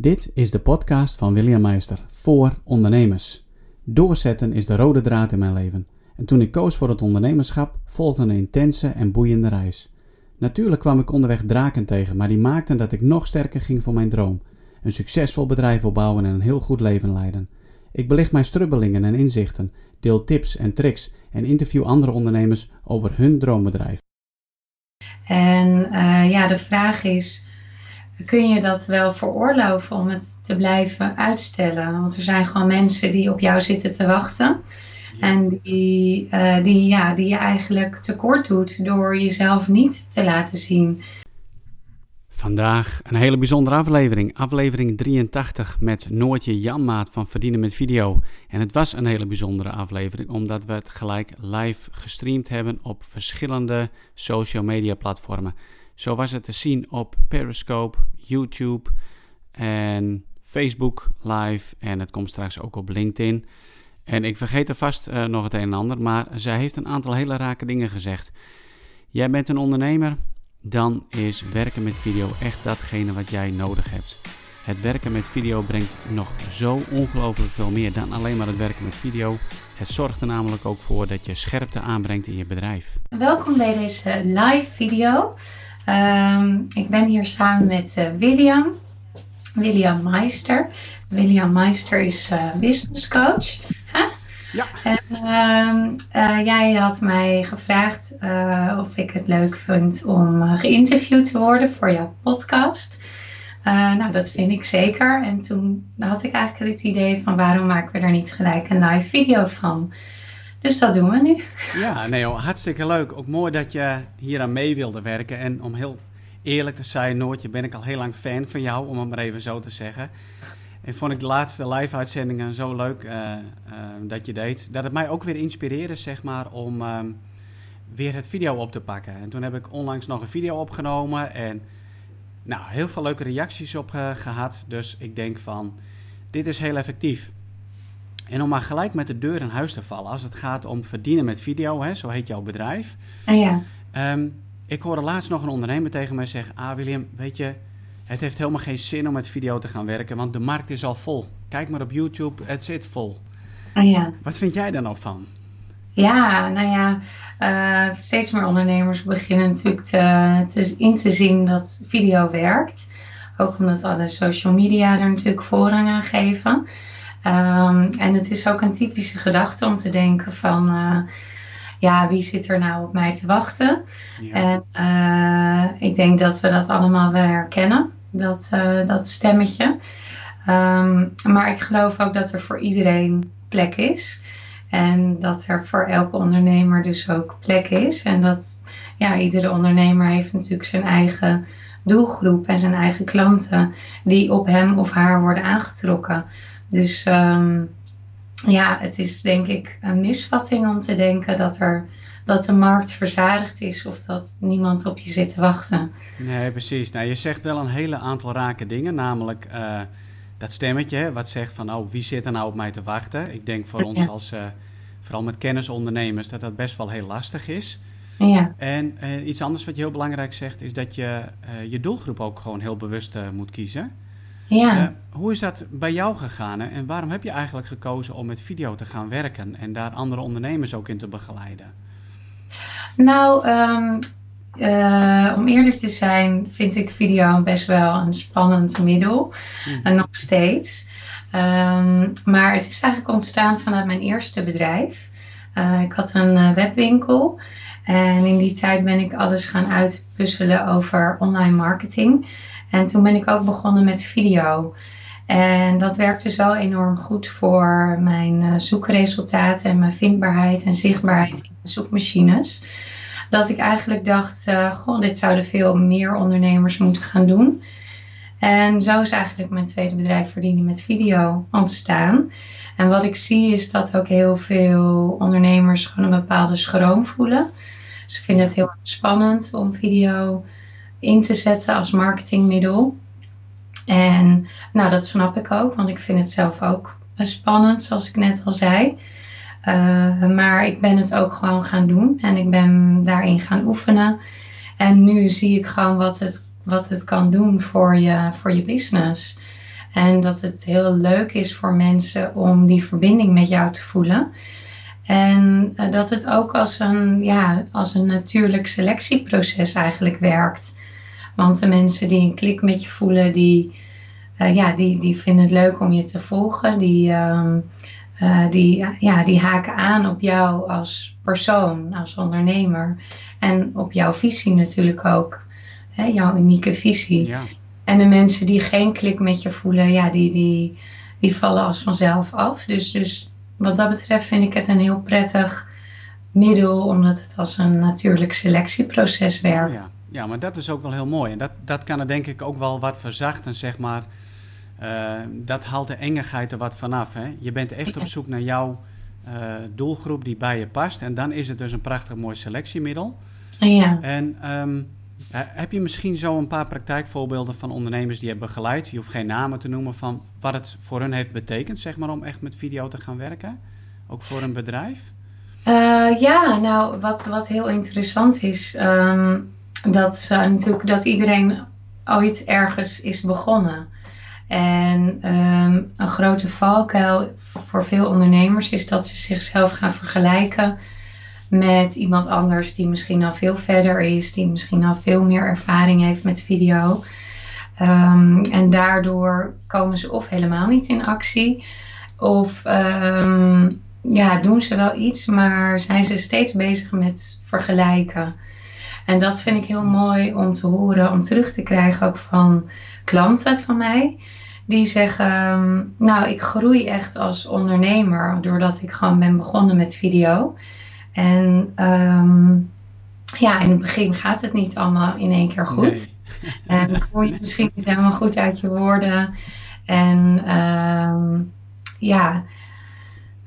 Dit is de podcast van William Meister voor ondernemers. Doorzetten is de rode draad in mijn leven. En toen ik koos voor het ondernemerschap, volgde een intense en boeiende reis. Natuurlijk kwam ik onderweg draken tegen, maar die maakten dat ik nog sterker ging voor mijn droom. Een succesvol bedrijf opbouwen en een heel goed leven leiden. Ik belicht mijn strubbelingen en inzichten, deel tips en tricks en interview andere ondernemers over hun droombedrijf. En uh, ja, de vraag is: kun je dat wel veroorloven om het te blijven uitstellen? Want er zijn gewoon mensen die op jou zitten te wachten. En die, uh, die, ja, die je eigenlijk tekort doet door jezelf niet te laten zien. Vandaag een hele bijzondere aflevering. Aflevering 83 met Noortje Janmaat van Verdienen met Video. En het was een hele bijzondere aflevering omdat we het gelijk live gestreamd hebben op verschillende social media platformen. Zo was het te zien op Periscope, YouTube en Facebook live. En het komt straks ook op LinkedIn. En ik vergeet er vast uh, nog het een en ander, maar zij heeft een aantal hele rake dingen gezegd. Jij bent een ondernemer, dan is werken met video echt datgene wat jij nodig hebt. Het werken met video brengt nog zo ongelooflijk veel meer dan alleen maar het werken met video. Het zorgt er namelijk ook voor dat je scherpte aanbrengt in je bedrijf. Welkom bij deze live video. Um, ik ben hier samen met uh, William, William Meister. William Meister is uh, business coach. Huh? Ja. En uh, uh, jij had mij gevraagd of ik het leuk vind om geïnterviewd te worden voor jouw podcast. nou, dat vind ik zeker. En toen had ik eigenlijk het idee van waarom maken we er niet gelijk een live video van? Dus dat doen we nu. Ja, nee, hartstikke leuk. Ook mooi dat je hier aan mee wilde werken. En om heel eerlijk te zijn, Noortje, ben ik al heel lang fan van jou, om het maar even zo te zeggen. En vond ik de laatste live-uitzendingen zo leuk uh, uh, dat je deed. Dat het mij ook weer inspireerde, zeg maar, om uh, weer het video op te pakken. En toen heb ik onlangs nog een video opgenomen en nou, heel veel leuke reacties op gehad. Dus ik denk van, dit is heel effectief. En om maar gelijk met de deur in huis te vallen, als het gaat om verdienen met video, hè, zo heet jouw bedrijf. Ah, ja. Um, ik hoorde laatst nog een ondernemer tegen mij zeggen: Ah, William, weet je, het heeft helemaal geen zin om met video te gaan werken, want de markt is al vol. Kijk maar op YouTube, het zit vol. Ah, ja. Wat vind jij daar nou van? Ja, nou ja, uh, steeds meer ondernemers beginnen natuurlijk te, te, in te zien dat video werkt. Ook omdat alle social media er natuurlijk voorrang aan geven. Um, en het is ook een typische gedachte om te denken van, uh, ja, wie zit er nou op mij te wachten? Ja. En uh, ik denk dat we dat allemaal wel herkennen, dat, uh, dat stemmetje. Um, maar ik geloof ook dat er voor iedereen plek is. En dat er voor elke ondernemer dus ook plek is. En dat ja, iedere ondernemer heeft natuurlijk zijn eigen doelgroep en zijn eigen klanten die op hem of haar worden aangetrokken. Dus um, ja, het is denk ik een misvatting om te denken dat, er, dat de markt verzadigd is of dat niemand op je zit te wachten. Nee, precies. Nou, je zegt wel een hele aantal rake dingen, namelijk uh, dat stemmetje wat zegt van oh, wie zit er nou op mij te wachten? Ik denk voor ons als, uh, vooral met kennisondernemers, dat dat best wel heel lastig is. Ja. En uh, iets anders wat je heel belangrijk zegt, is dat je je doelgroep ook gewoon heel bewust moet kiezen. Ja. Uh, hoe is dat bij jou gegaan en waarom heb je eigenlijk gekozen om met video te gaan werken en daar andere ondernemers ook in te begeleiden? Nou, um, uh, om eerlijk te zijn, vind ik video best wel een spannend middel. Mm. En nog steeds. Um, maar het is eigenlijk ontstaan vanuit mijn eerste bedrijf. Uh, ik had een webwinkel. En in die tijd ben ik alles gaan uitpuzzelen over online marketing. En toen ben ik ook begonnen met video. En dat werkte zo enorm goed voor mijn uh, zoekresultaten en mijn vindbaarheid en zichtbaarheid in zoekmachines. Dat ik eigenlijk dacht, uh, goh, dit zouden veel meer ondernemers moeten gaan doen. En zo is eigenlijk mijn tweede bedrijf verdienen met video ontstaan. En wat ik zie is dat ook heel veel ondernemers gewoon een bepaalde schroom voelen. Ze vinden het heel spannend om video in te zetten als marketingmiddel. En nou, dat snap ik ook, want ik vind het zelf ook spannend, zoals ik net al zei. Uh, maar ik ben het ook gewoon gaan doen en ik ben daarin gaan oefenen. En nu zie ik gewoon wat het, wat het kan doen voor je, voor je business. En dat het heel leuk is voor mensen om die verbinding met jou te voelen. En uh, dat het ook als een, ja, als een natuurlijk selectieproces eigenlijk werkt. Want de mensen die een klik met je voelen, die, uh, ja, die, die vinden het leuk om je te volgen. Die, uh, die, ja, die haken aan op jou als persoon, als ondernemer. En op jouw visie natuurlijk ook. Hè, jouw unieke visie. Ja. En de mensen die geen klik met je voelen, ja, die, die, die vallen als vanzelf af. Dus, dus wat dat betreft vind ik het een heel prettig middel, omdat het als een natuurlijk selectieproces werkt. ja. Ja, maar dat is ook wel heel mooi. En dat, dat kan er denk ik ook wel wat verzachten, zeg maar. Uh, dat haalt de engigheid er wat vanaf. Hè? Je bent echt op zoek naar jouw uh, doelgroep die bij je past. En dan is het dus een prachtig mooi selectiemiddel. Ja. En um, heb je misschien zo een paar praktijkvoorbeelden van ondernemers die je hebt begeleid? Je hoeft geen namen te noemen van wat het voor hun heeft betekend, zeg maar, om echt met video te gaan werken. Ook voor een bedrijf? Uh, ja, nou, wat, wat heel interessant is, um, dat, uh, natuurlijk, dat iedereen ooit ergens is begonnen. En um, een grote valkuil voor veel ondernemers is dat ze zichzelf gaan vergelijken met iemand anders die misschien al veel verder is, die misschien al veel meer ervaring heeft met video. Um, en daardoor komen ze of helemaal niet in actie, of um, ja, doen ze wel iets, maar zijn ze steeds bezig met vergelijken. En dat vind ik heel mooi om te horen, om terug te krijgen ook van klanten van mij. Die zeggen, nou ik groei echt als ondernemer doordat ik gewoon ben begonnen met video. En um, ja, in het begin gaat het niet allemaal in één keer goed. Nee. En kom je misschien niet helemaal goed uit je woorden. En um, ja,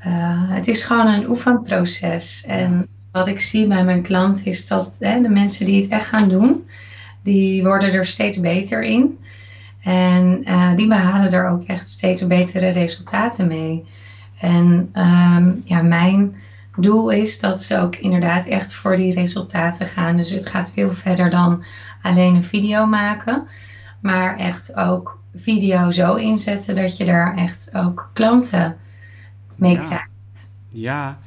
uh, het is gewoon een oefenproces. En wat ik zie bij mijn klant is dat hè, de mensen die het echt gaan doen, die worden er steeds beter in. En uh, die behalen er ook echt steeds betere resultaten mee. En um, ja, mijn doel is dat ze ook inderdaad echt voor die resultaten gaan. Dus het gaat veel verder dan alleen een video maken. Maar echt ook video zo inzetten dat je daar echt ook klanten mee ja. krijgt. Ja,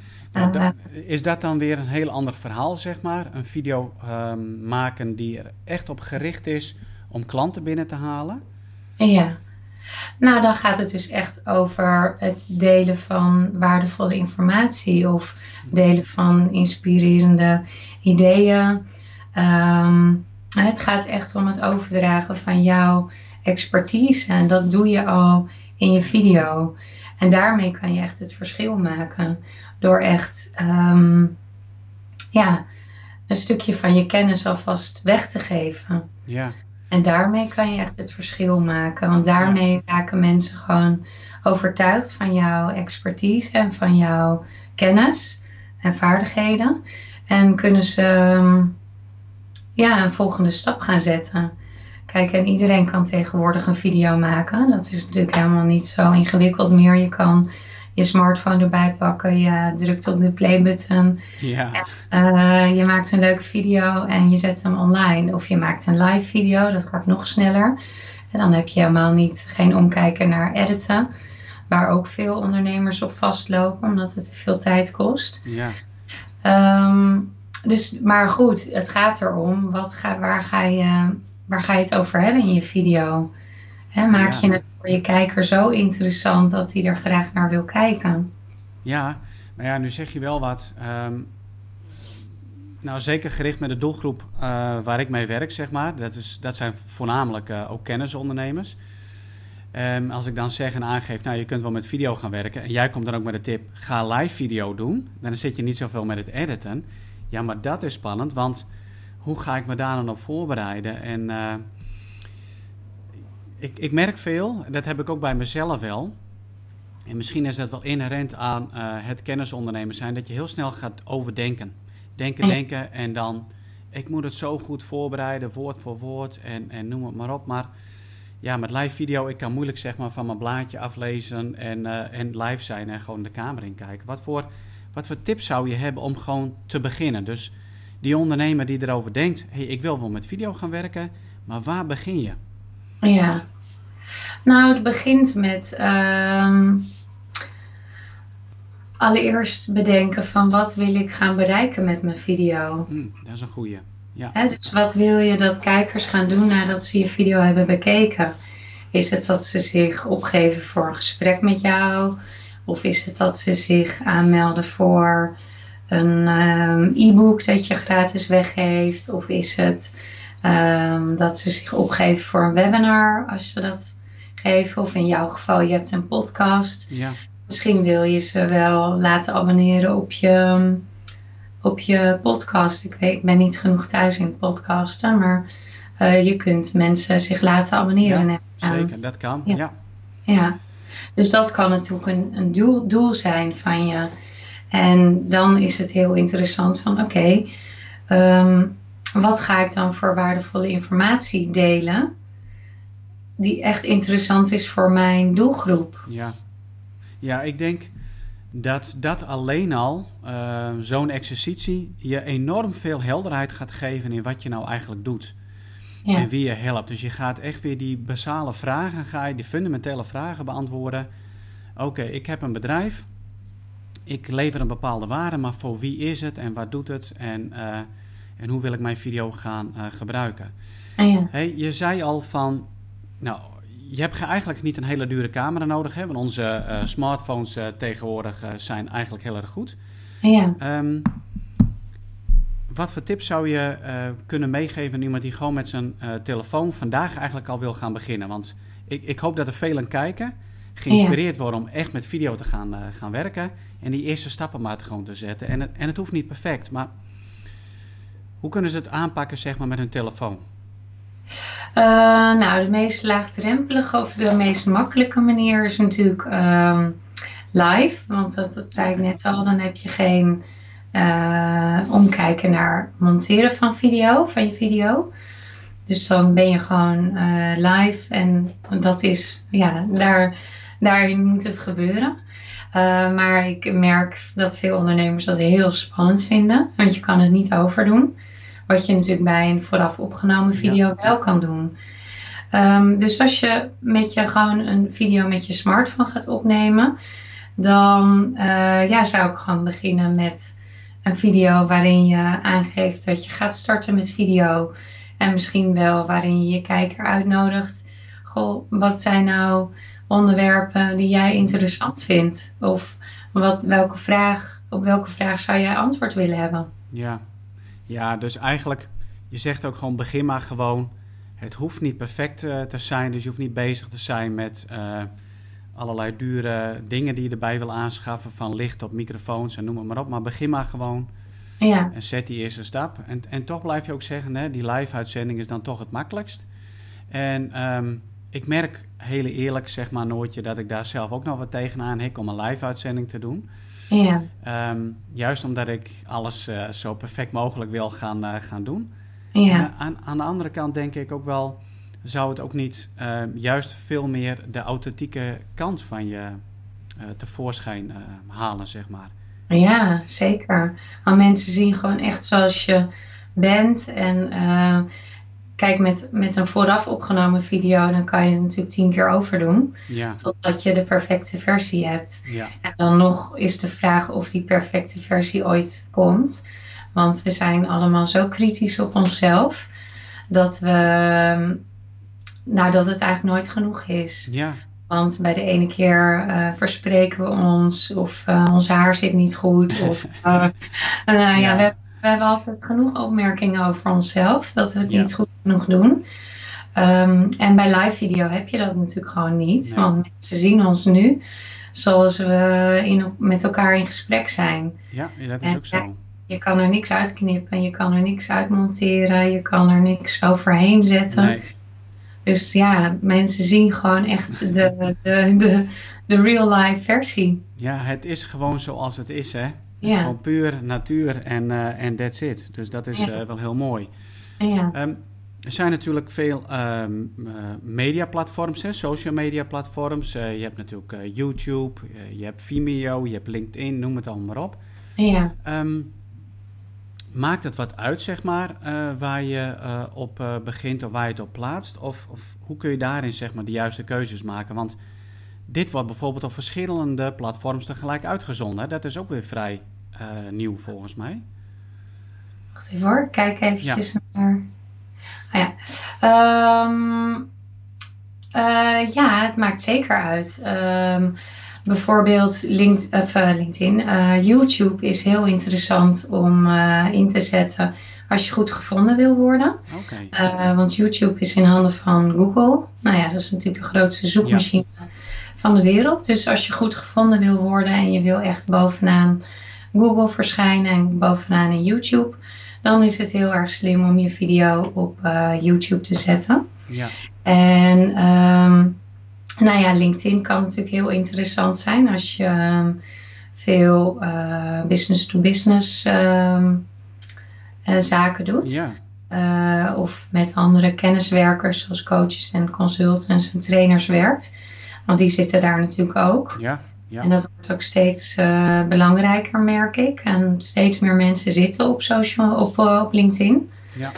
is dat dan weer een heel ander verhaal, zeg maar? Een video um, maken die er echt op gericht is om klanten binnen te halen? Ja. Nou, dan gaat het dus echt over het delen van waardevolle informatie of delen van inspirerende ideeën. Um, het gaat echt om het overdragen van jouw expertise en dat doe je al in je video. En daarmee kan je echt het verschil maken door echt um, ja, een stukje van je kennis alvast weg te geven. Ja. En daarmee kan je echt het verschil maken. Want daarmee ja. raken mensen gewoon overtuigd van jouw expertise en van jouw kennis en vaardigheden. En kunnen ze um, ja, een volgende stap gaan zetten. Kijk, en iedereen kan tegenwoordig een video maken. Dat is natuurlijk helemaal niet zo ingewikkeld meer. Je kan je smartphone erbij pakken, je drukt op de playbutton. Ja. En, uh, je maakt een leuke video en je zet hem online. Of je maakt een live video, dat gaat nog sneller. En dan heb je helemaal niet geen omkijken naar editen. Waar ook veel ondernemers op vastlopen, omdat het veel tijd kost. Ja. Um, dus, maar goed, het gaat erom, wat ga, waar, ga je, waar ga je het over hebben in je video? He, maak ja. je het voor je kijker zo interessant dat hij er graag naar wil kijken? Ja, maar ja, nu zeg je wel wat. Um, nou, zeker gericht met de doelgroep uh, waar ik mee werk, zeg maar. Dat, is, dat zijn voornamelijk uh, ook kennisondernemers. Um, als ik dan zeg en aangeef, nou, je kunt wel met video gaan werken. En jij komt dan ook met de tip, ga live video doen. Dan zit je niet zoveel met het editen. Ja, maar dat is spannend, want hoe ga ik me daar dan op voorbereiden? En... Uh, ik, ik merk veel, dat heb ik ook bij mezelf wel. En misschien is dat wel inherent aan uh, het kennisondernemer zijn, dat je heel snel gaat overdenken. Denken, denken en dan, ik moet het zo goed voorbereiden, woord voor woord en, en noem het maar op. Maar ja, met live video, ik kan moeilijk zeg maar van mijn blaadje aflezen en, uh, en live zijn en gewoon de kamer in kijken. Wat voor, wat voor tips zou je hebben om gewoon te beginnen? Dus die ondernemer die erover denkt, hey, ik wil wel met video gaan werken, maar waar begin je? Ja. Nou, het begint met ehm, allereerst bedenken van wat wil ik gaan bereiken met mijn video. Hm, dat is een goeie. Ja. Dus wat wil je dat kijkers gaan doen nadat ze je video hebben bekeken? Is het dat ze zich opgeven voor een gesprek met jou? Of is het dat ze zich aanmelden voor een ehm, e-book dat je gratis weggeeft? Of is het ehm, dat ze zich opgeven voor een webinar als ze dat geven? Of in jouw geval, je hebt een podcast. Ja. Misschien wil je ze wel laten abonneren op je, op je podcast. Ik, weet, ik ben niet genoeg thuis in podcasten, maar eh, je kunt mensen zich laten abonneren. Ja, zeker, dat kan. Ja. Ja. Ja, dus dat kan natuurlijk een, een doel, doel zijn van je. En dan is het heel interessant van oké, ehm, wat ga ik dan voor waardevolle informatie delen die echt interessant is voor mijn doelgroep? Ja. ja, ik denk dat dat alleen al, eh, zo'n exercitie, je enorm veel helderheid gaat geven in wat je nou eigenlijk doet. Ja, En wie je helpt. Dus je gaat echt weer die basale vragen, ga je die fundamentele vragen beantwoorden. Oké, ik heb een bedrijf. Ik lever een bepaalde waarde, maar voor wie is het en wat doet het en, eh, en hoe wil ik mijn video gaan eh, gebruiken? Ah, ja. Hey, je zei al van, nou, je hebt ge- eigenlijk niet een hele dure camera nodig, hè, want onze eh, smartphones eh, tegenwoordig zijn eigenlijk heel erg goed. ja. Ehm, wat voor tips zou je kunnen meegeven aan iemand die gewoon met zijn telefoon vandaag eigenlijk al wil gaan beginnen? Want ik, ik hoop dat er velen kijken, geïnspireerd worden om echt met video te gaan, gaan werken en die eerste stappen maar te gewoon te zetten. En het, en het hoeft niet perfect, maar hoe kunnen ze het aanpakken zeg maar met hun telefoon? Eh, nou, de meest laagdrempelige of de meest makkelijke manier is natuurlijk ehm, live. Want dat, dat zei ik net al, dan heb je geen eh, omkijken naar monteren van video, van je video. Dus dan ben je gewoon eh, live en dat is, ja, daar, daar moet het gebeuren. Eh, maar ik merk dat veel ondernemers dat heel spannend vinden, want je kan het niet overdoen. Wat je natuurlijk bij een vooraf opgenomen video wel kan doen. Ehm, dus als je met je gewoon een video met je smartphone gaat opnemen, dan eh, ja, zou ik gewoon beginnen met een video waarin je aangeeft dat je gaat starten met video. En misschien wel waarin je je kijker uitnodigt. Goh, wat zijn nou onderwerpen die jij interessant vindt? Of wat, welke vraag, op welke vraag zou jij antwoord willen hebben? Ja. ja, dus eigenlijk, je zegt ook gewoon begin maar gewoon. Het hoeft niet perfect eh, te zijn, dus je hoeft niet bezig te zijn met eh, allerlei dure dingen die je erbij wil aanschaffen, van licht op microfoons en noem het maar op. Maar begin maar gewoon Ja, en zet die eerste stap. En, en toch blijf je ook zeggen, hè, die live-uitzending is dan toch het makkelijkst. En ehm, ik merk heel eerlijk, zeg maar, Noortje, dat ik daar zelf ook nog wat tegenaan hik om een live-uitzending te doen. ja, Ehm, juist omdat ik alles eh, zo perfect mogelijk wil gaan, eh, gaan doen. ja. Maar aan, aan de andere kant denk ik ook wel, zou het ook niet eh, juist veel meer de authentieke kant van je eh, tevoorschijn eh, halen, zeg maar. Ja, zeker. Want mensen zien gewoon echt zoals je bent. En eh, kijk, met, met een vooraf opgenomen video, dan kan je het natuurlijk tien keer overdoen. Ja, Totdat je de perfecte versie hebt. ja, En dan nog is de vraag of die perfecte versie ooit komt. Want we zijn allemaal zo kritisch op onszelf. Dat we, nou, dat het eigenlijk nooit genoeg is. ja, Want bij de ene keer eh, verspreken we ons, of eh, ons haar zit niet goed. Of eh, nou ja, Ja. We, hebben- we hebben altijd genoeg opmerkingen over onszelf, dat we het Ja. niet goed genoeg doen. Ehm, en bij live video heb je dat natuurlijk gewoon niet. Nee. Want mensen zien ons nu zoals we in, met elkaar in gesprek zijn. ja, ja, dat is En ook zo. Je kan er niks uitknippen, je kan er niks uitmonteren, je kan er niks overheen zetten. Nee, Dus ja, mensen zien gewoon echt de, de, de, de real life versie. ja, het is gewoon zoals het is, hè. Ja, Gewoon puur natuur en eh, en that's it. Dus dat is Ja. eh, wel heel mooi. ja, Ehm, er zijn natuurlijk veel ehm eh, mediaplatforms, hè, social media platforms. Je hebt natuurlijk YouTube, je hebt Vimeo, je hebt LinkedIn, noem het allemaal maar op. ja. Ehm, maakt het wat uit, zeg maar, uh, waar je uh, op uh, begint of waar je het op plaatst? Of, of, hoe kun je daarin, zeg maar, de juiste keuzes maken? Want dit wordt bijvoorbeeld op verschillende platforms tegelijk uitgezonden. Dat is ook weer vrij nieuw, volgens mij. Wacht even hoor, kijk eventjes ja. naar... Oh ja. Um, ja, het maakt zeker uit. Um, bijvoorbeeld Link, of, uh, LinkedIn. Uh, YouTube is heel interessant om uh, in te zetten als je goed gevonden wil worden. Okay. want YouTube is in handen van Google. Nou ja, dat is natuurlijk de grootste zoekmachine. Van de wereld. Dus als je goed gevonden wil worden en je wil echt bovenaan Google verschijnen en bovenaan in YouTube, dan is het heel erg slim om je video op YouTube te zetten. Ja. En um, nou ja, LinkedIn kan natuurlijk heel interessant zijn als je uh, veel uh, business-to-business uh, zaken doet. Ja. Uh, of met andere kenniswerkers zoals coaches en consultants en trainers werkt. Want die zitten daar natuurlijk ook. Ja, ja. En dat wordt ook steeds belangrijker, merk ik. En steeds meer mensen zitten op, social, op, op LinkedIn. Ja.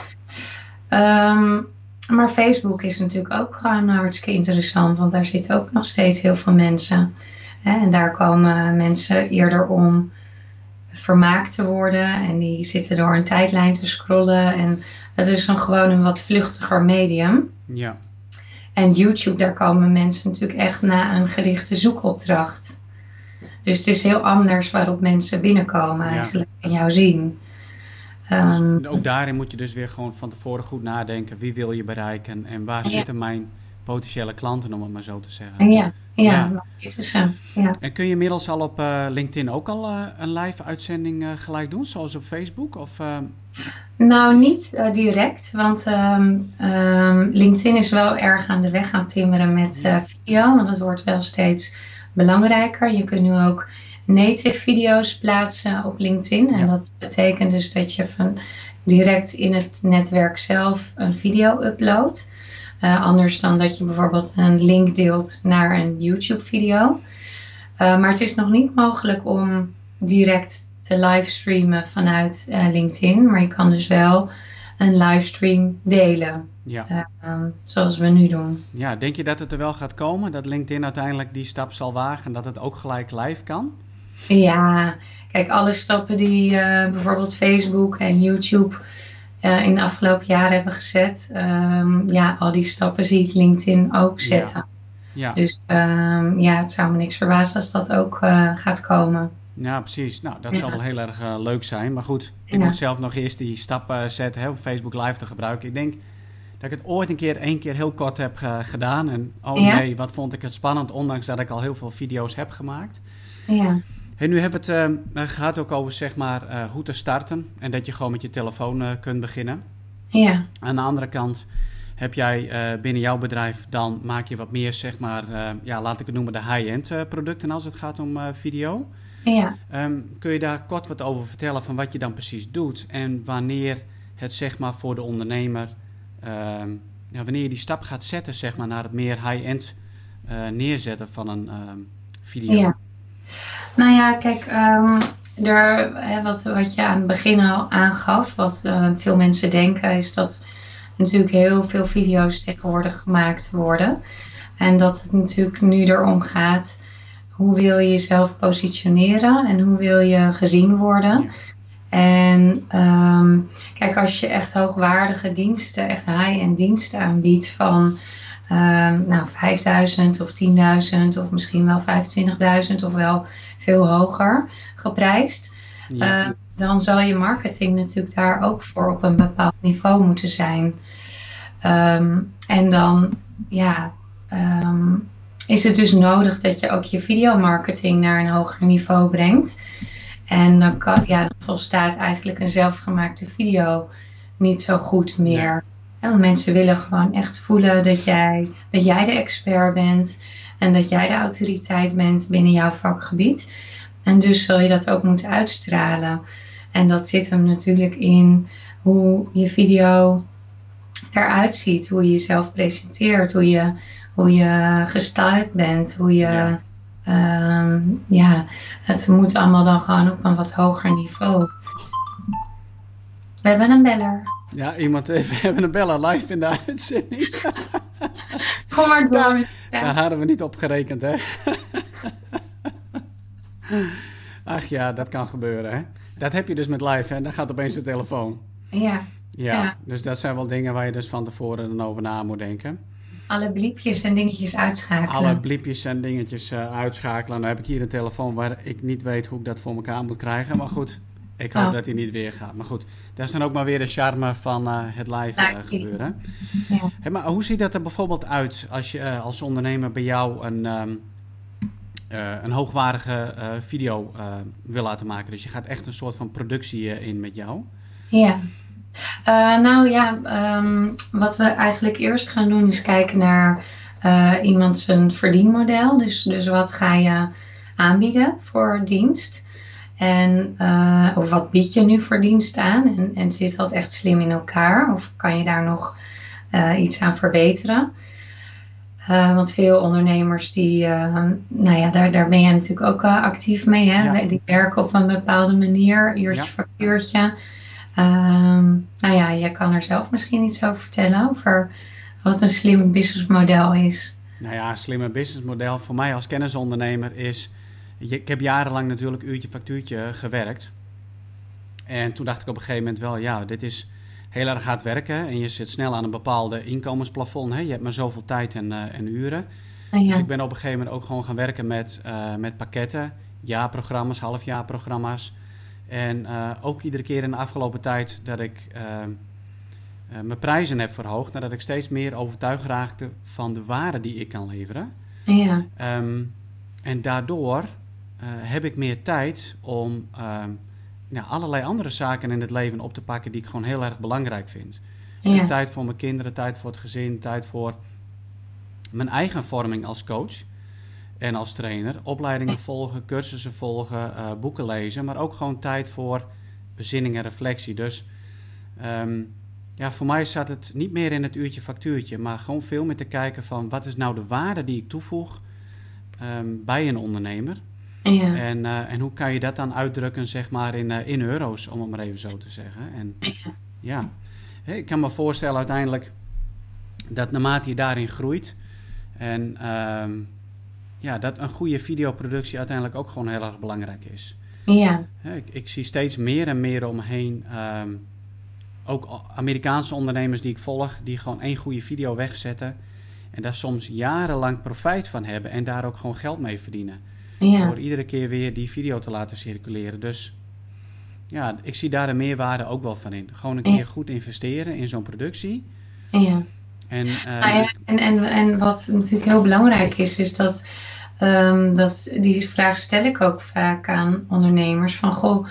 Um, maar Facebook is natuurlijk ook gewoon hartstikke interessant, want daar zitten ook nog steeds heel veel mensen. Hè? En daar komen mensen eerder om vermaakt te worden en die zitten door een tijdlijn te scrollen. En het is een, gewoon een wat vluchtiger medium. Ja. En YouTube, daar komen mensen natuurlijk echt na een gerichte zoekopdracht. Dus het is heel anders waarop mensen binnenkomen eigenlijk en jou zien. Um, ook daarin moet je dus weer gewoon van tevoren goed nadenken. Wie wil je bereiken en waar ja. zitten mijn potentiële klanten, om het maar zo te zeggen. Ja, ja, ja. is zo. Ja. En kun je inmiddels al op uh, LinkedIn ook al uh, een live uitzending uh, gelijk doen, zoals op Facebook? Of, nou, niet direct, want um, um, LinkedIn is wel erg aan de weg gaan timmeren met video, want het wordt wel steeds belangrijker. Je kunt nu ook native video's plaatsen op LinkedIn. En dat betekent dus dat je van direct in het netwerk zelf een video uploadt. Uh, anders dan dat je bijvoorbeeld een link deelt naar een YouTube video. Uh, maar het is nog niet mogelijk om direct te livestreamen vanuit uh, LinkedIn. Maar je kan dus wel een livestream delen. Ja. Um, zoals we nu doen. Ja, denk je dat het er wel gaat komen? Dat LinkedIn uiteindelijk die stap zal wagen en dat het ook gelijk live kan? Ja, kijk, alle stappen die bijvoorbeeld Facebook en YouTube uh, in de afgelopen jaren hebben gezet, um, ja, al die stappen ziet LinkedIn ook zetten. Ja. ja. Dus um, ja, het zou me niks verbazen als dat ook uh, gaat komen. Ja, precies. Nou, dat ja. zal wel heel erg leuk zijn. Maar goed, ik moet zelf nog eerst die stap zetten hè, om Facebook Live te gebruiken. Ik denk dat ik het ooit een keer, één keer heel kort heb gedaan. En oh nee, wat vond ik het spannend, ondanks dat ik al heel veel video's heb gemaakt. Ja. Hey, nu hebben we het uh, gehad ook over zeg maar, uh, hoe te starten en dat je gewoon met je telefoon uh, kunt beginnen. Ja. Aan de andere kant heb jij binnen jouw bedrijf, dan maak je wat meer, zeg maar, ja, laat ik het noemen, de high-end producten als het gaat om video. Ja. Um, kun je daar kort wat over vertellen van wat je dan precies doet en wanneer het zeg maar voor de ondernemer, ehm, ja, wanneer je die stap gaat zetten zeg maar naar het meer high-end neerzetten van een ehm, video? Ja. Nou ja, kijk, um, er, hè, wat, wat je aan het begin al aangaf, wat uh, veel mensen denken, is dat natuurlijk heel veel video's tegenwoordig gemaakt worden. En dat het natuurlijk nu erom gaat, hoe wil je jezelf positioneren en hoe wil je gezien worden. En um, kijk, als je echt hoogwaardige diensten, echt high-end diensten aanbiedt van um, nou, 5000 of 10.000 of misschien wel 25.000 of wel veel hoger geprijsd. Ja. Uh, dan zal je marketing natuurlijk daar ook voor op een bepaald niveau moeten zijn. Um, en dan ja, um, is het dus nodig dat je ook je videomarketing naar een hoger niveau brengt. En dan, kan, ja, dan volstaat eigenlijk een zelfgemaakte video niet zo goed meer. Ja. Want mensen willen gewoon echt voelen dat jij, dat jij de expert bent en dat jij de autoriteit bent binnen jouw vakgebied. En dus zul je dat ook moeten uitstralen. En dat zit hem natuurlijk in hoe je video eruit ziet, hoe je jezelf presenteert, hoe je, hoe je gestyled bent, hoe je. Ja. Um, ja, het moet allemaal dan gewoon op een wat hoger niveau. We hebben een beller. Ja, iemand, we hebben een beller live in de uitzending. Kom maar door. Daar, daar hadden we niet op gerekend, hè? Ach ja, dat kan gebeuren, hè? Dat heb je dus met live, hè? Dan gaat opeens de telefoon. Ja. Ja, Ja. dus dat zijn wel dingen waar je dus van tevoren dan over na moet denken. Alle bliepjes en dingetjes uitschakelen. Alle bliepjes en dingetjes eh, uitschakelen. Dan heb ik hier een telefoon waar ik niet weet hoe ik dat voor elkaar moet krijgen. Maar goed, ik hoop Oh. dat hij niet weer gaat. Maar goed, dat is dan ook maar weer de charme van eh, het live eh, Nou, gebeuren. Ja. Maar hoe ziet dat er bijvoorbeeld uit als je eh, als ondernemer bij jou een, ehm, eh, een hoogwaardige eh, video eh, wil laten maken? Dus je gaat echt een soort van productie eh, in met jou. Ja. Eh, nou ja, ehm, wat we eigenlijk eerst gaan doen is kijken naar eh, iemand zijn verdienmodel. Dus, dus wat ga je aanbieden voor dienst? En, eh, of wat bied je nu voor dienst aan? En, en zit dat echt slim in elkaar? Of kan je daar nog eh, iets aan verbeteren? Eh, want veel ondernemers die, nou ja, daar, daar ben je natuurlijk ook actief mee. Hè? Ja. Die werken op een bepaalde manier, uurtje, Ja. factuurtje. Ehm, nou ja, je kan er zelf misschien iets over vertellen, over wat een slim businessmodel is. Nou ja, een slimme businessmodel voor mij als kennisondernemer is... Ik heb jarenlang natuurlijk uurtje factuurtje gewerkt. En toen dacht ik op een gegeven moment wel, ja, dit is heel erg hard werken. En je zit snel aan een bepaalde inkomensplafond. Hè? Je hebt maar zoveel tijd en, eh, en uren. Dus ja, ik ben op een gegeven moment ook gewoon gaan werken met, eh, met pakketten, jaarprogramma's, halfjaarprogramma's. En eh, ook iedere keer in de afgelopen tijd dat ik mijn prijzen heb verhoogd, nadat ik steeds meer overtuigd raakte van de waarde die ik kan leveren. ja, Ehm, en daardoor heb ik meer tijd om ehm, ja, allerlei andere zaken in het leven op te pakken die ik gewoon heel erg belangrijk vind. ja, Tijd voor mijn kinderen, tijd voor het gezin, tijd voor mijn eigen vorming als coach en als trainer. Opleidingen volgen, cursussen volgen, eh, boeken lezen, maar ook gewoon tijd voor bezinning en reflectie. Dus ehm, ja, voor mij zat het niet meer in het uurtje factuurtje, maar gewoon veel meer te kijken van wat is nou de waarde die ik toevoeg ehm, bij een ondernemer. Ja, En, eh, en hoe kan je dat dan uitdrukken, zeg maar, in, eh, in euro's, om het maar even zo te zeggen. En ja, ik kan me voorstellen uiteindelijk dat naarmate je daarin groeit en ehm, ja, dat een goede videoproductie uiteindelijk ook gewoon heel erg belangrijk is. ja, ik, ik zie steeds meer en meer om me heen, ehm, ook Amerikaanse ondernemers die ik volg, die gewoon één goede video wegzetten en daar soms jarenlang profijt van hebben en daar ook gewoon geld mee verdienen ja, door iedere keer weer die video te laten circuleren. Dus ja, ik zie daar de meerwaarde ook wel van in. Gewoon een Ja. keer goed investeren in zo'n productie. ja. En, eh, Nou ja, en, en, en wat natuurlijk heel belangrijk is, is dat, ehm, dat die vraag stel ik ook vaak aan ondernemers: van goh,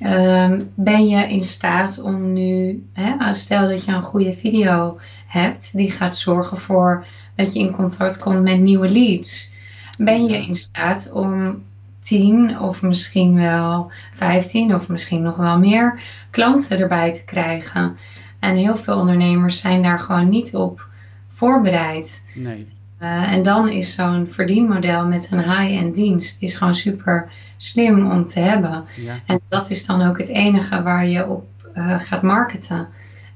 ehm, ben je in staat om nu, hè, stel dat je een goede video hebt, die gaat zorgen voor dat je in contact komt met nieuwe leads. Ben je in staat om 10 of misschien wel 15 of misschien nog wel meer klanten erbij te krijgen? En heel veel ondernemers zijn daar gewoon niet op voorbereid. nee, Eh, en dan is zo'n verdienmodel met een high-end dienst is gewoon super slim om te hebben. ja, En dat is dan ook het enige waar je op eh, gaat marketen.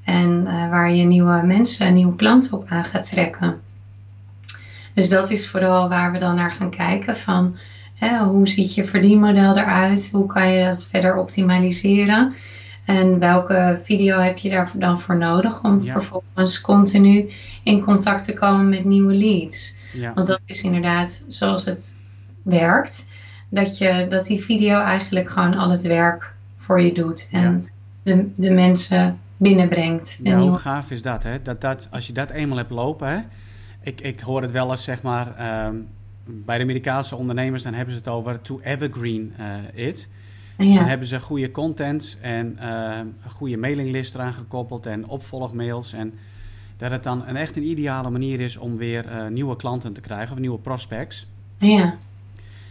En eh, waar je nieuwe mensen, nieuwe klanten op aan gaat trekken. Dus dat is vooral waar we dan naar gaan kijken van hè, hoe ziet je verdienmodel eruit? Hoe kan je dat verder optimaliseren? En welke video heb je daar dan voor nodig om Ja. vervolgens continu in contact te komen met nieuwe leads? ja, Want dat is inderdaad zoals het werkt. Dat, je, dat die video eigenlijk gewoon al het werk voor je doet. En de, de mensen binnenbrengt. ja En hoe nieuwe- gaaf is dat, hè? Dat, dat, als je dat eenmaal hebt lopen, hè? Ik, ik hoor het wel eens, zeg maar, ehm, bij de Amerikaanse ondernemers, dan hebben ze het over to evergreen eh, it. Dus dan hebben ze goede content en eh, een goede mailinglist eraan gekoppeld en opvolgmails. En dat het dan een echt een ideale manier is om weer eh, nieuwe klanten te krijgen of nieuwe prospects. ja,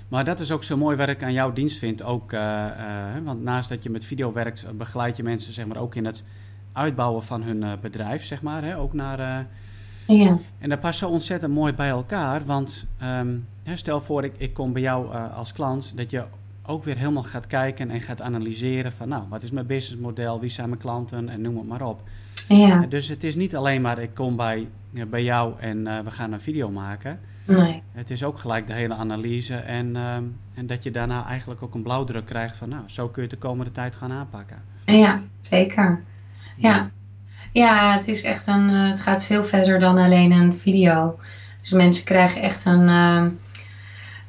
Maar dat is ook zo mooi wat ik aan jouw dienst vind. Ook, eh, eh, want naast dat je met video werkt, eh, begeleid je mensen zeg maar, ook in het uitbouwen van hun eh, bedrijf. Zeg maar, hè? ook naar, eh, ja, en dat past zo ontzettend mooi bij elkaar. Want ehm, stel voor, ik, ik kom bij jou eh, als klant, dat je ook weer helemaal gaat kijken en gaat analyseren van, nou, wat is mijn businessmodel, wie zijn mijn klanten en noem het maar op. Ja. Dus het is niet alleen maar, ik kom bij, bij jou en we gaan een video maken. Nee. Het is ook gelijk de hele analyse en, ehm, en dat je daarna eigenlijk ook een blauwdruk krijgt van, nou, zo kun je het de komende tijd gaan aanpakken. Ja, zeker. Ja. Ja, het is echt een, uh, het gaat veel verder dan alleen een video. Dus mensen krijgen echt een, uh,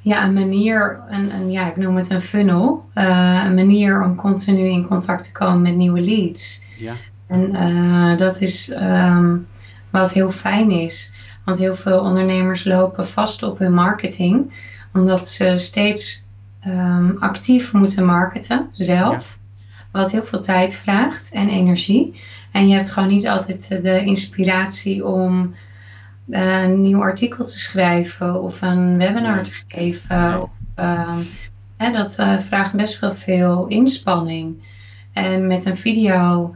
ja, een manier, een, een, ja, ik noem het een funnel. Uh, een manier om continu in contact te komen met nieuwe leads. Ja. En dat is um, wat heel fijn is. Want heel veel ondernemers lopen vast op hun marketing. Omdat ze steeds um, actief moeten marketen zelf. Wat heel veel tijd vraagt en energie. En je hebt gewoon niet altijd de inspiratie om uh, een nieuw artikel te schrijven of een webinar te geven. Of, uh, hè, dat uh, vraagt best wel veel inspanning. En met een video,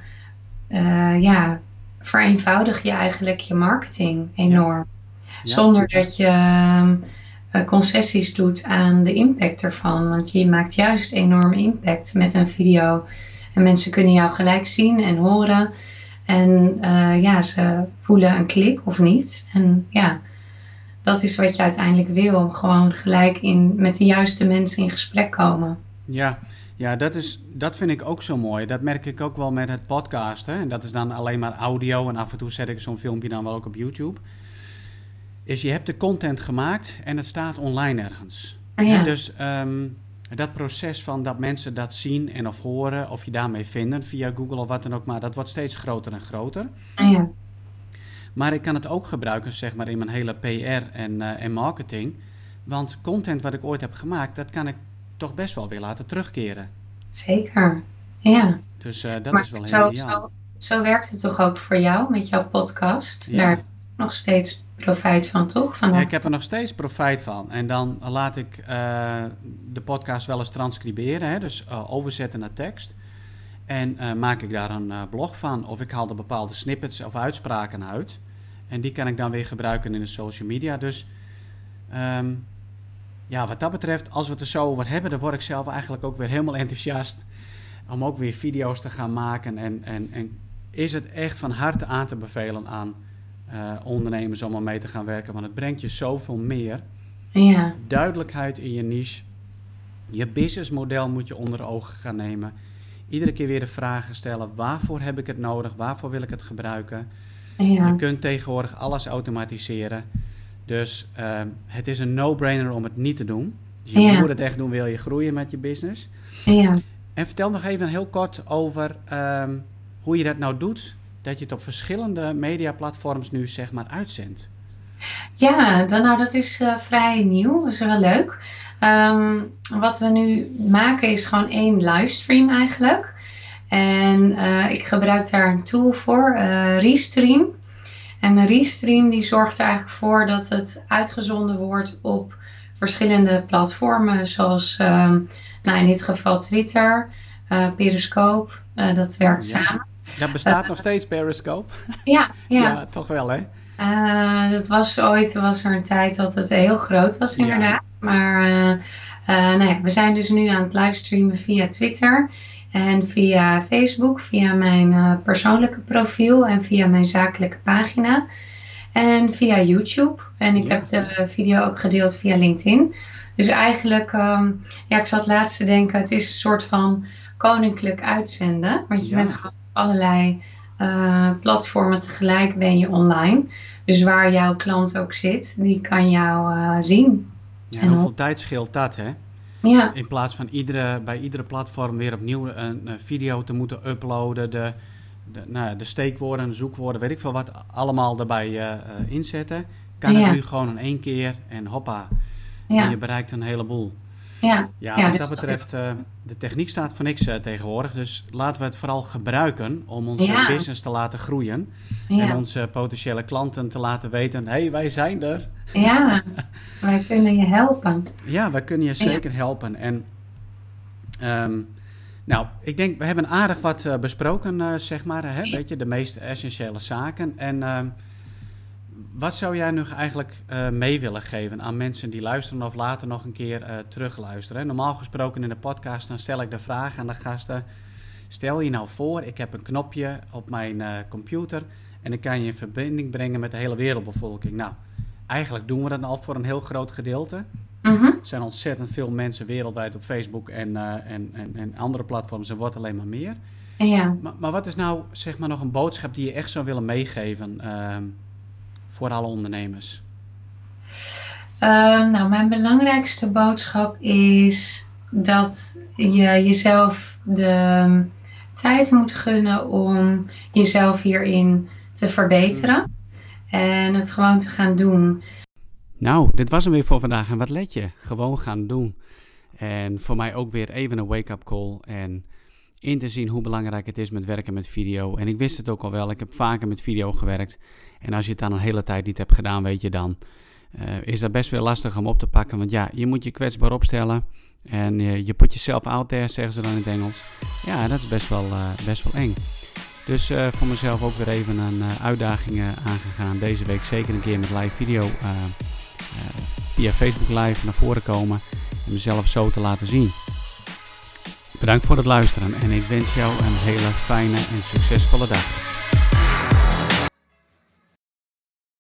uh, ja, vereenvoudig je eigenlijk je marketing enorm. Ja. Zonder dat je uh, concessies doet aan de impact ervan. Want je maakt juist enorm impact met een video. En mensen kunnen jou gelijk zien en horen. En uh, ja, ze voelen een klik of niet. En ja, dat is wat je uiteindelijk wil. Gewoon gelijk in, met de juiste mensen in gesprek komen. Ja, ja dat, is, dat vind ik ook zo mooi. Dat merk ik ook wel met het podcasten. En dat is dan alleen maar audio. En af en toe zet ik zo'n filmpje dan wel ook op YouTube. Is je hebt de content gemaakt en het staat online ergens. Ah, Ja. En dus um, dat proces van dat mensen dat zien en of horen, of je daarmee vinden via Google of wat dan ook, maar dat wordt steeds groter en groter. Ja. Maar ik kan het ook gebruiken, zeg maar, in mijn hele PR en, uh, en marketing. Want content wat ik ooit heb gemaakt, dat kan ik toch best wel weer laten terugkeren. Zeker, ja. Dus uh, dat maar is wel heel zo, ideaal. zo, zo werkt het toch ook voor jou met jouw podcast? Ja. Je nog steeds profijt van, toch? Van Ja, dat- ik heb er nog steeds profijt van. En dan laat ik uh, de podcast wel eens transcriberen, hè, dus uh, overzetten naar tekst. En uh, maak ik daar een blog van. Of ik haal er bepaalde snippets of uitspraken uit. En die kan ik dan weer gebruiken in de social media. Dus um, ja, wat dat betreft, als we het er zo over hebben, dan word ik zelf eigenlijk ook weer helemaal enthousiast. Om ook weer video's te gaan maken. En, en, en is het echt van harte aan te bevelen aan uh, ondernemers om er mee te gaan werken. Want het brengt je zoveel meer. Ja, Duidelijkheid in je niche. Je businessmodel moet je onder ogen gaan nemen. Iedere keer weer de vragen stellen: waarvoor heb ik het nodig? Waarvoor wil ik het gebruiken? ja, Je kunt tegenwoordig alles automatiseren. Dus uh, het is een no-brainer om het niet te doen. Dus je Ja. moet het echt doen, wil je groeien met je business. ja. En vertel nog even heel kort over um, hoe je dat nou doet. Dat je het op verschillende mediaplatforms nu zeg maar uitzendt. Ja, dan, nou dat is uh, vrij nieuw. Dat is wel leuk. Um, wat we nu maken is gewoon één livestream eigenlijk. En uh, ik gebruik daar een tool voor, uh, Restream. En een Restream die zorgt er eigenlijk voor dat het uitgezonden wordt op verschillende platformen. Zoals um, nou in dit geval Twitter, Periscope. dat werkt Ja. samen. Dat bestaat nog steeds, Periscope. Ja, ja. Ja, toch wel hè? Uh, dat was ooit was er een tijd dat het heel groot was, Ja. inderdaad. Maar uh, nou ja, we zijn dus nu aan het livestreamen via Twitter en via Facebook, via mijn persoonlijke profiel en via mijn zakelijke pagina. En via YouTube. En ik Ja. heb de video ook gedeeld via LinkedIn. Dus eigenlijk, um, ja, ik zat laatst te denken, het is een soort van koninklijk uitzenden. Want je Ja. bent gewoon allerlei uh, platformen tegelijk ben je online. Dus waar jouw klant ook zit, die kan jou uh, zien. Ja, En hoeveel hoe- tijd scheelt dat hè? Ja, In plaats van iedere, bij iedere platform weer opnieuw een, een video te moeten uploaden. De, de, nou, de steekwoorden, de zoekwoorden, weet ik veel wat, allemaal erbij uh, uh, inzetten. Kan Ja. het nu gewoon in één keer en hoppa. En je bereikt een heleboel. Ja. Ja, Ja, wat dus dat dat betreft, uh, de techniek staat voor niks uh, tegenwoordig. Dus laten we het vooral gebruiken om onze Ja. business te laten groeien. En onze potentiële klanten te laten weten, hé, hey, wij zijn er. ja. wij kunnen je helpen. Ja, wij kunnen je zeker helpen. En ehm, nou, ik denk, we hebben aardig wat uh, besproken, zeg maar. Hè? Weet je, de meest essentiële zaken. En ehm, wat zou jij nu eigenlijk uh, mee willen geven aan mensen die luisteren of later nog een keer uh, terugluisteren? Normaal gesproken in de podcast dan stel ik de vraag aan de gasten. Stel je nou voor, ik heb een knopje op mijn uh, computer en ik kan je in verbinding brengen met de hele wereldbevolking. Nou, eigenlijk doen we dat al voor een heel groot gedeelte. Mhm. Er zijn ontzettend veel mensen wereldwijd op Facebook en, en, en, en, andere platforms en wordt alleen maar meer. Ja. Maar, maar, wat is nou zeg maar nog een boodschap die je echt zou willen meegeven ehm, voor alle ondernemers? Ehm, nou, mijn belangrijkste boodschap is dat je jezelf de tijd moet gunnen om jezelf hierin te verbeteren. En het gewoon te gaan doen. Nou, dit was hem weer voor vandaag. En wat let je? Gewoon gaan doen. En voor mij ook weer even een wake-up call. En in te zien hoe belangrijk het is met werken met video. En ik wist het ook al wel, ik heb vaker met video gewerkt. En als je het dan een hele tijd niet hebt gedaan, weet je dan, uh, is dat best wel lastig om op te pakken. Want ja, je moet je kwetsbaar opstellen. En uh, je put jezelf out there, zeggen ze dan in het Engels. Ja, dat is best wel, uh, best wel eng. Dus voor mezelf ook weer even een uitdaging aangegaan. Deze week zeker een keer met live video via Facebook Live naar voren komen. En mezelf zo te laten zien. Bedankt voor het luisteren en ik wens jou een hele fijne en succesvolle dag.